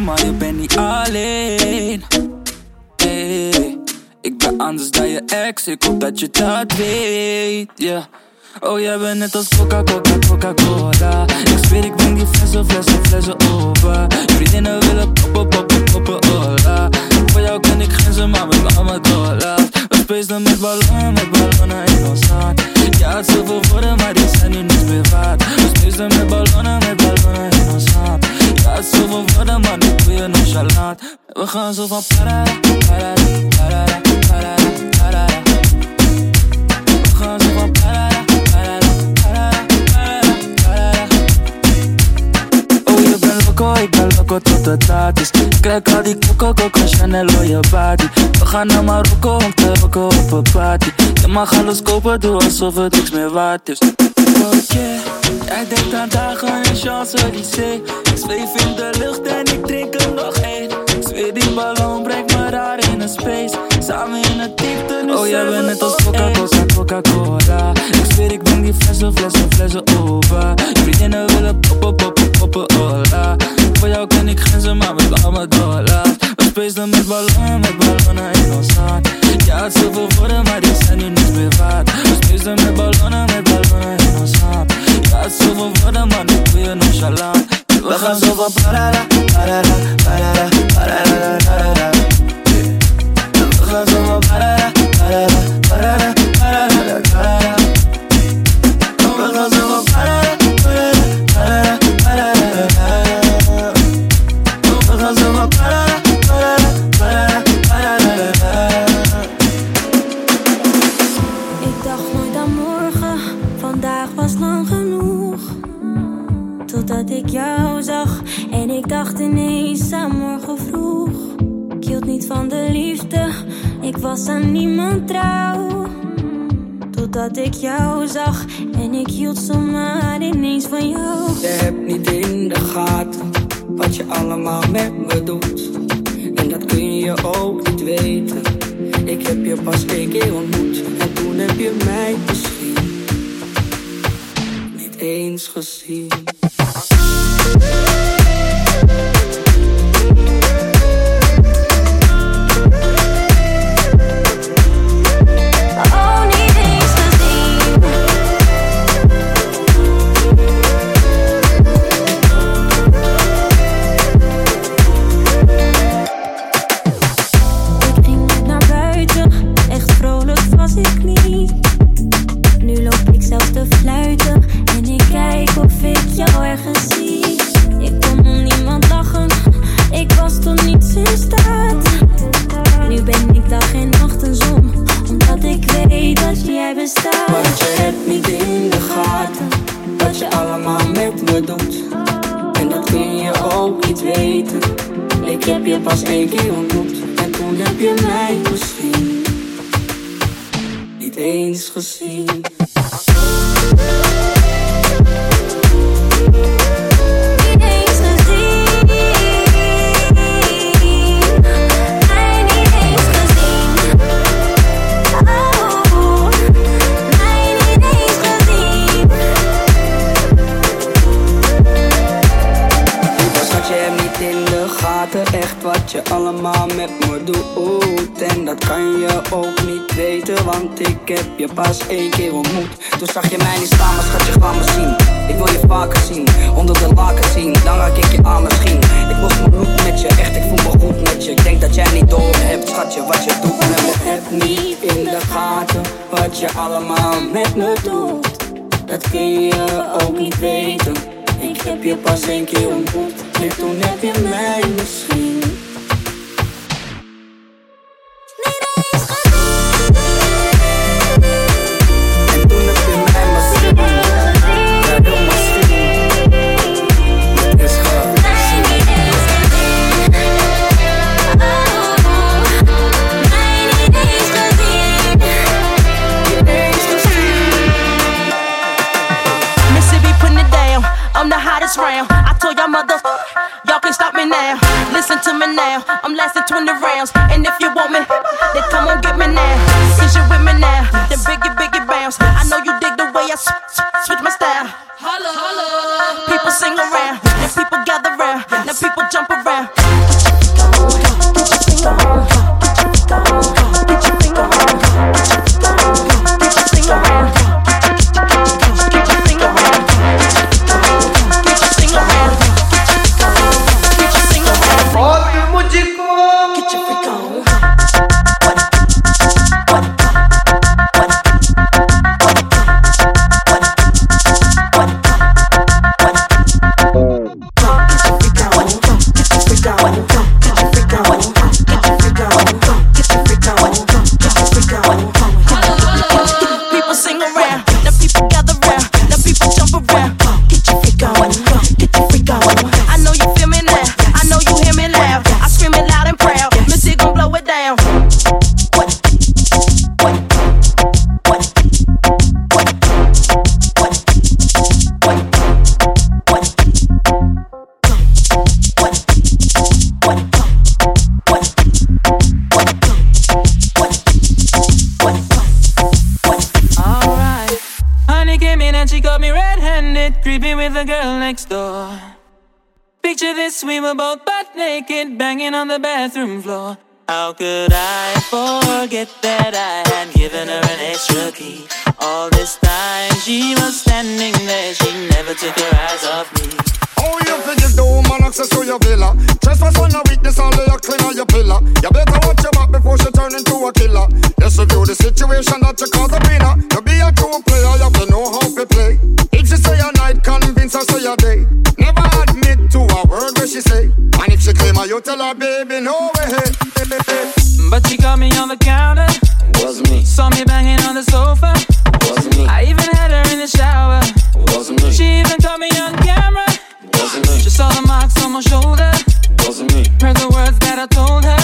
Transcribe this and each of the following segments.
maar je bent niet alleen. Hey, ik ben anders dan je ex, ik hoop dat je dat weet, yeah. Oh, jij bent net als Coca, Coca, Coca-Cola. Ik zweer, ik breng die flessen, flessen, flessen over. Vriendinnen willen poppen, poppen, poppen, hola. Voor jou ken ik grenzen, maar met me allemaal doorlaat. We spacen met ballonnen, met ballonnen in ons hand. Ja, het zoveel woorden, maar die zijn nu niet meer waard. We spacen met ballonnen, met ballonnen in ons hand. Ja, het zoveel woorden, maar nu doe je nonchalant. We gaan zo van parara, parara, parara, parara, parara. Loco, ik ben loco tot het laat is. Kijk al die coco, coco, Chanel op je body. We gaan naar Marokko om te rocken op een party. Je mag alles kopen, doe alsof het niks meer waard is. Oh yeah, jij denkt aan dagen en Champs-Élysées Ik zweef in de lucht en ik drink er nog één zweer die ballon brengt me raar in een space. Samen in het diepte, nu Oh jij bent net als Coca-Cola, Coca-Cola. Ik zweer ik drink die flessen, flessen, flessen over. Vriendinnen willen poppen, poppen, poppen, hola. Voor jou ken ik grenzen, maar we gaan me doorlaat We spacen met ballonnen, met ballonnen in ons hand. Ja, het zoveel woorden, maar die zijn nu niets meer waard. We spacen met ballonnen, met ballonnen in ons hand. Ja, het zoveel woorden, maar nu doe je nonchalant. We gaan zo van parara, parara, Dat kun je ook niet weten. Ik heb je pas één keer ontmoet en toen heb je mij misschien I'm lasting 20 rounds. And if you want me, then come on get me now. Since you with me now, then biggie, biggie bounce. I know you dig the way I switch my style. Holla, holla. People sing around, we were both butt naked, banging on the bathroom floor. How could I forget that I had given her an extra key? All this time she was standing there, she never took her eyes off me. Oh, you forgive the woman access to your villa. Trespass on your weakness, only you clean on your pillar. You better watch your back before she turn into a killer. Yes, review the situation that you call the winner. To be a true player, you have to know how to play. If she say a night, convince her say a day. Never you tell her, baby, no way. But she caught me on the counter. Wasn't me. Saw me banging on the sofa. Wasn't me. I even had her in the shower. Wasn't me. She even caught me on camera. Wasn't me. She saw the marks on my shoulder. Wasn't me. Heard the words that I told her.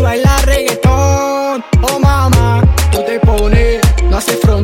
Y bailar reggaetón. Oh mamá, tú te pones, no hace fronte.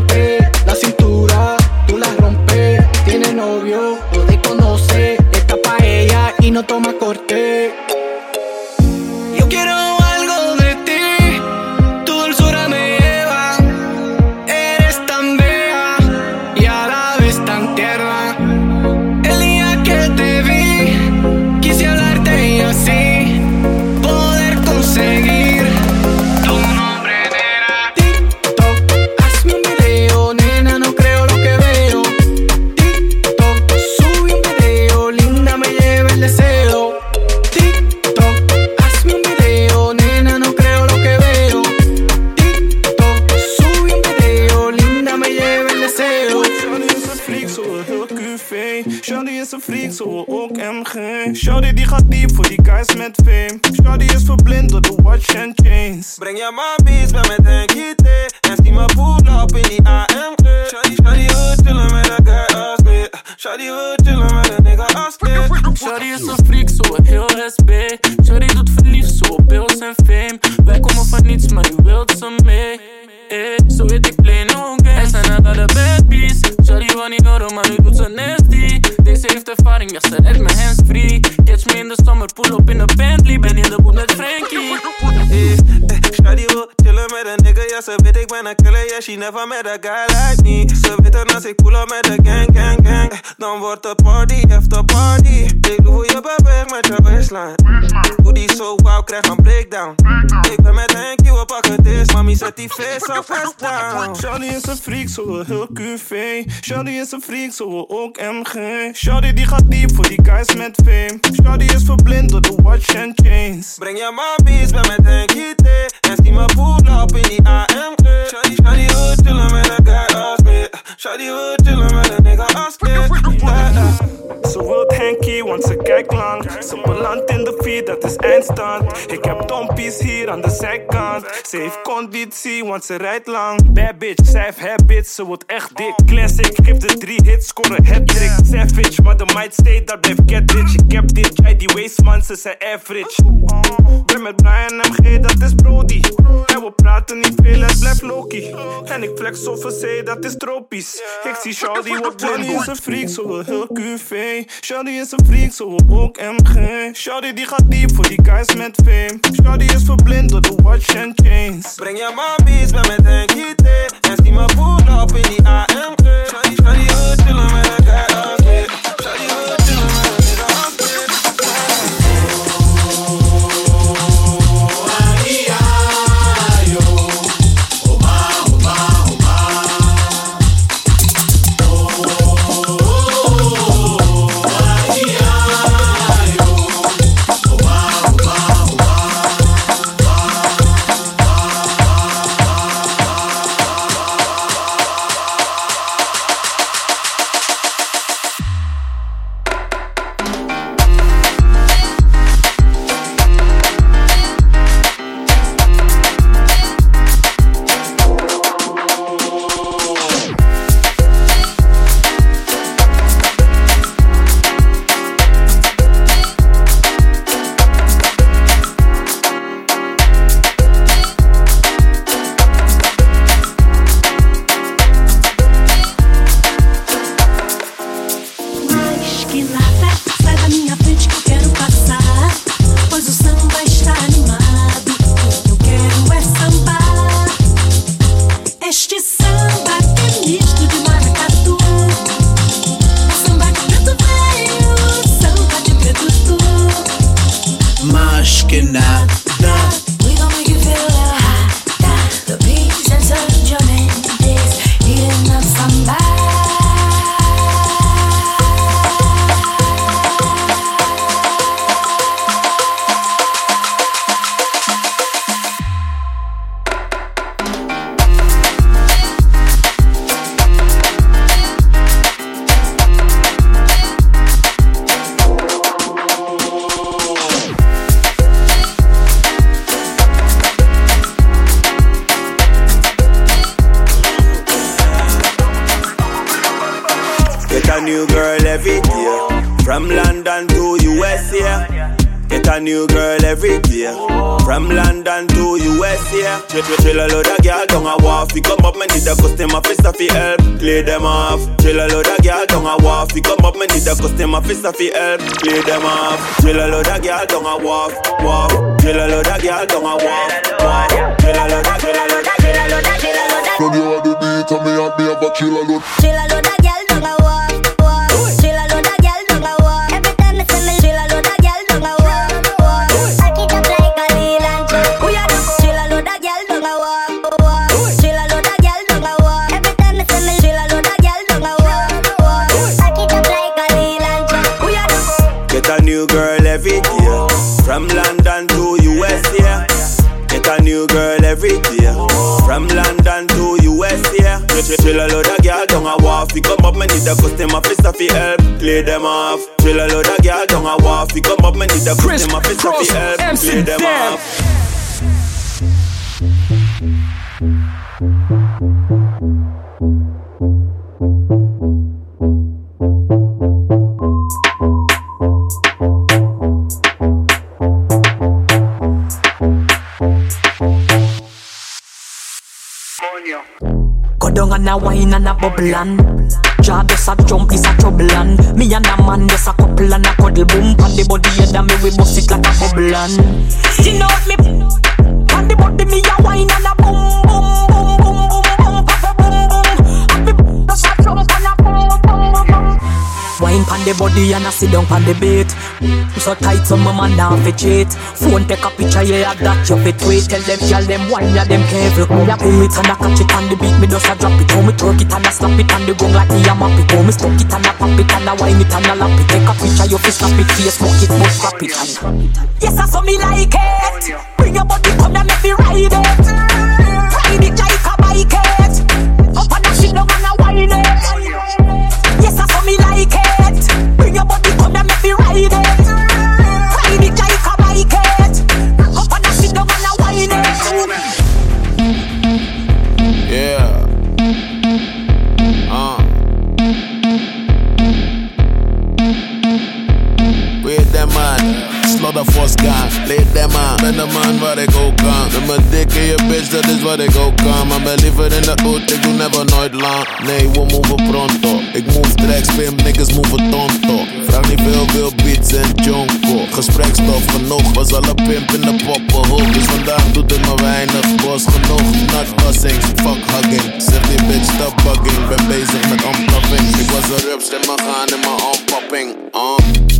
Pull up in de Ja, ze weet ik ben een killer Yeah, she never met a guy like me Ze weten als ik pull up met de gang, gang, gang Dan wordt het party after party Ik doe hoe je beweegt met je waistline Hoe die zo wauw krijgt een breakdown Ik ben met Henk, we pakken dit Mami zet die face op en down Shawty is een freak, zo heel QV. Shawty is een freak, zo ook MG. Shawty die gaat diep voor die guys met fame. Shawty is verblind door de watch and chains. Breng je mappies bij met een kitty En zie me pull up in die AMG Shawty, shawty wil chillen met een guy als me Shawty wil een nigga als me. Ze wilt Henkie, want ze kijkt lang. Ze belandt in de feed, dat is eindstand. Ik heb dompies hier aan de zijkant. Ze heeft conditie, want ze rijdt lang. Bad bitch, zij heeft habits, ze wordt echt dik. Classic, geef de drie hits, score een hat-trick. Savage, maar de might stay, dat blijft get rich. Ik heb dit, jij die waste man, ze zijn average. Ben met Brian MG, dat is Brody. En we praten niet veel, het blijft low Loki. En ik flex over zee, dat is tropisch. Ik zie Shawty wat Johnny is een freak, zo heel QV. Shawty is een freak, zo ook MG. Shawty die gaat diep voor die guys met fame. Shawty is verblind door de watch and chains. Breng je mami's bij met een gieten. En zie me pull op in die AMG. Shawty, shawty, fist fi help US, yeah. Chill, chill, a load of girl down a wharf. We come up, me need a customer fist fi help clear them off. Chill a load of girl down a wharf. We come up, me need a customer fist fi Cross, help clear them off. Down and a wine and a bubble and Jaw just a jump, this a trouble and Me and a man just a couple and a cuddle boom Pan the body head and me we bust it like a bubble and You know me Pan the body me a wine and a boom Wine pan the body and a sit down pan the beat So tight so my man now fi cheat. Phone take a picture yeah that you fit tweet. Tell them y'all them wine yeah them careful Me a pay it. And a catch it on the beat Me just a drop it. How me twerk it and a slap it on the gong like me a map it. How me stuck it and a pop it and a wine it and a lap it. Take a picture you fi snap it Facebook it but scrap it. And Yes I saw me like it. Bring your body come and make me ride it. Ride it like a bike. It Up and a sit down and a wine it. Yes, I saw me like it. Nee, we move pronto. Ik move tracks, pimp, niggas move tonto. Vraag niet veel, veel beats en jonko. Gesprekstof genoeg, was alle pimp in de poppenhoek. Dus vandaag doet het me weinig, bos genoeg. Not buzzing, fuck hugging. Zeg die bitch, stop bugging. Ben bezig met unplugging. Ik was een in mijn gaan in mijn unpopping. Uh.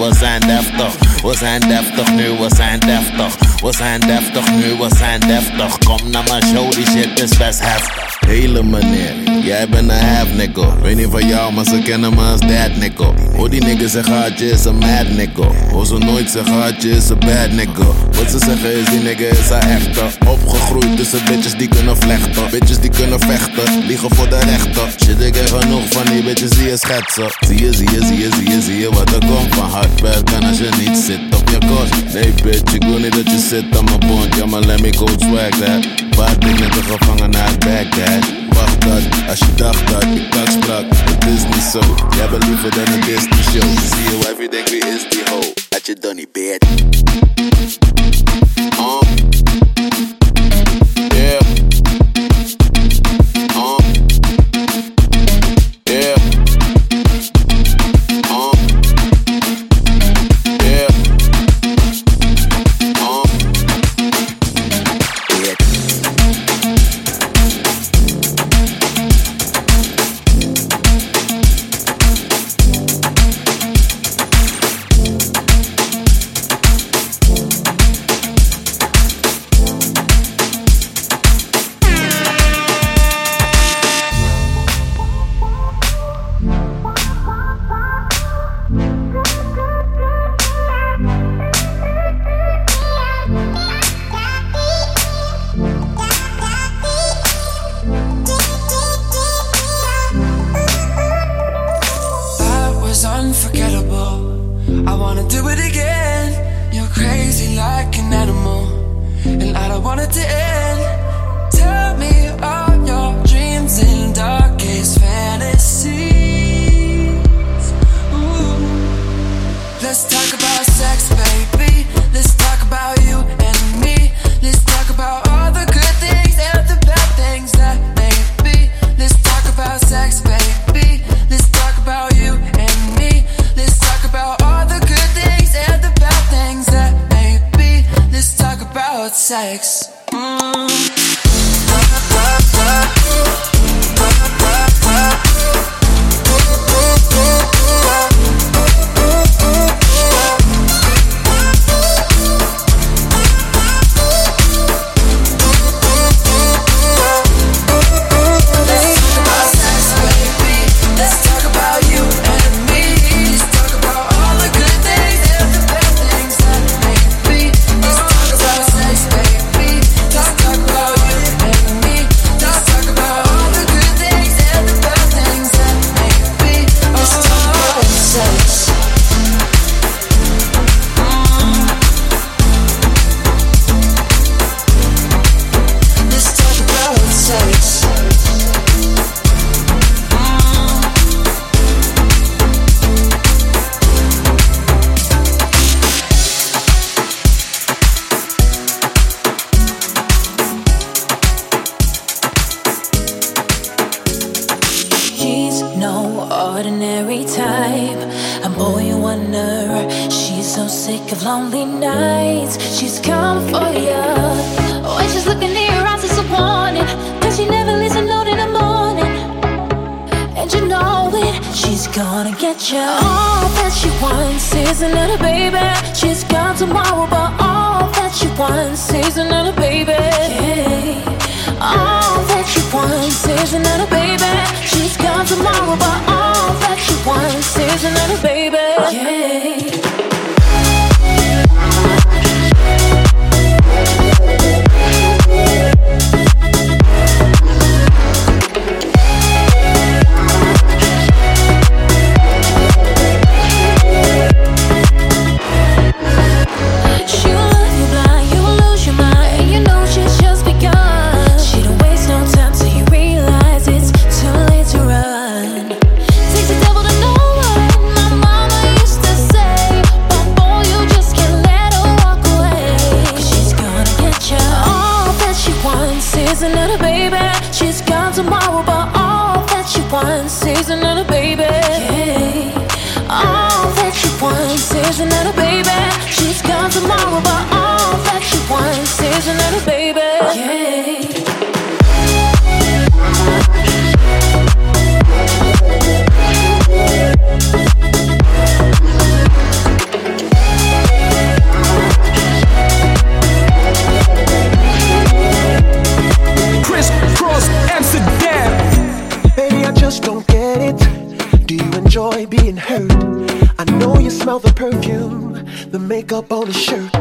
We zijn deftig. We zijn deftig, nu we zijn deftig. We zijn deftig, nu we zijn deftig. Kom naar mijn show, die shit is best heftig. Hele meneer, jij bent een half nickel. Weet niet van jou, maar ze kennen me als dad nickel. Hoe die niggas zeggen hartje is een mad nickel. Hoe ze nooit zeggen hartje is een bad nickel. Wat ze zeggen is die nigga is een echte. Opgegroeid tussen bitches die kunnen vlechten. Bitches die kunnen vechten, liegen voor de rechter. Shit, ik heb genoeg van die bitches die je schetsen. Zie je, zie je, zie je, zie je, zie je wat er komt van hard werken als je niet zit op je kost. Nee bitch, ik wil niet dat je zit aan mijn bond. Ja, maar let me go swag that. Paar dingen te gevangen naar Baghdad. Wacht dat, als je dacht dat ik dat sprak. Het is niet zo, jij bent liever dan een Disney show. Je wife, je denkt wie is die hoe? Had je dan niet beet? ordinary type. I'm boy you wonder. She's so sick of lonely nights. She's come for you. When she's looking in your eyes, it's a warning. Cause she never leaves a note in the morning. And you know it. She's gonna get you. All that she wants is another baby. She's gone tomorrow, but all that she wants is another baby. Yeah all that she wants is another baby. She's tomorrow, but all that she wants is another baby. Yeah. tomorrow, but all that is baby. Crisscross Amsterdam. Baby, I just don't get it. Do you enjoy being hurt? I know you smell the perfume the makeup on his shirt.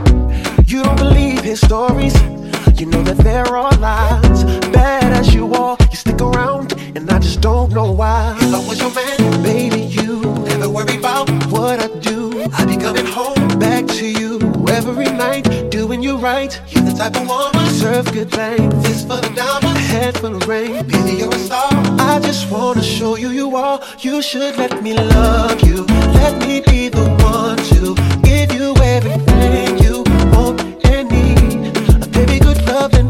You don't believe his stories. You know that there are lies. Bad as you are, you stick around, and I just don't know why. If I was your man, baby, you never worry about what I do. I be coming home back to you every night, doing you right. You're the type of woman serve good things. This for the diamonds, head for the rain. Baby, you're a star. I just wanna show you you are. You should let me love you. Let me be the one to.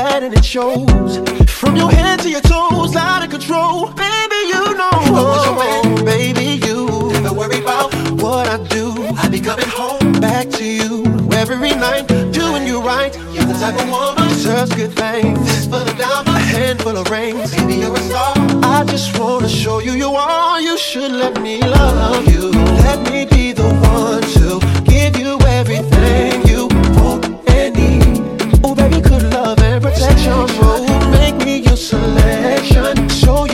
Bad and it shows. From your head to your toes, out of control. Baby, you know. Oh, baby, you. Never worry about what I do. I be coming home back to you every night, doing you right. You're the type of woman deserves good things. Fistful of diamonds, a handful of rings. Baby, you're a star. I just wanna show you you are. You should let me love you. Let me be the one to give you everything selection. Show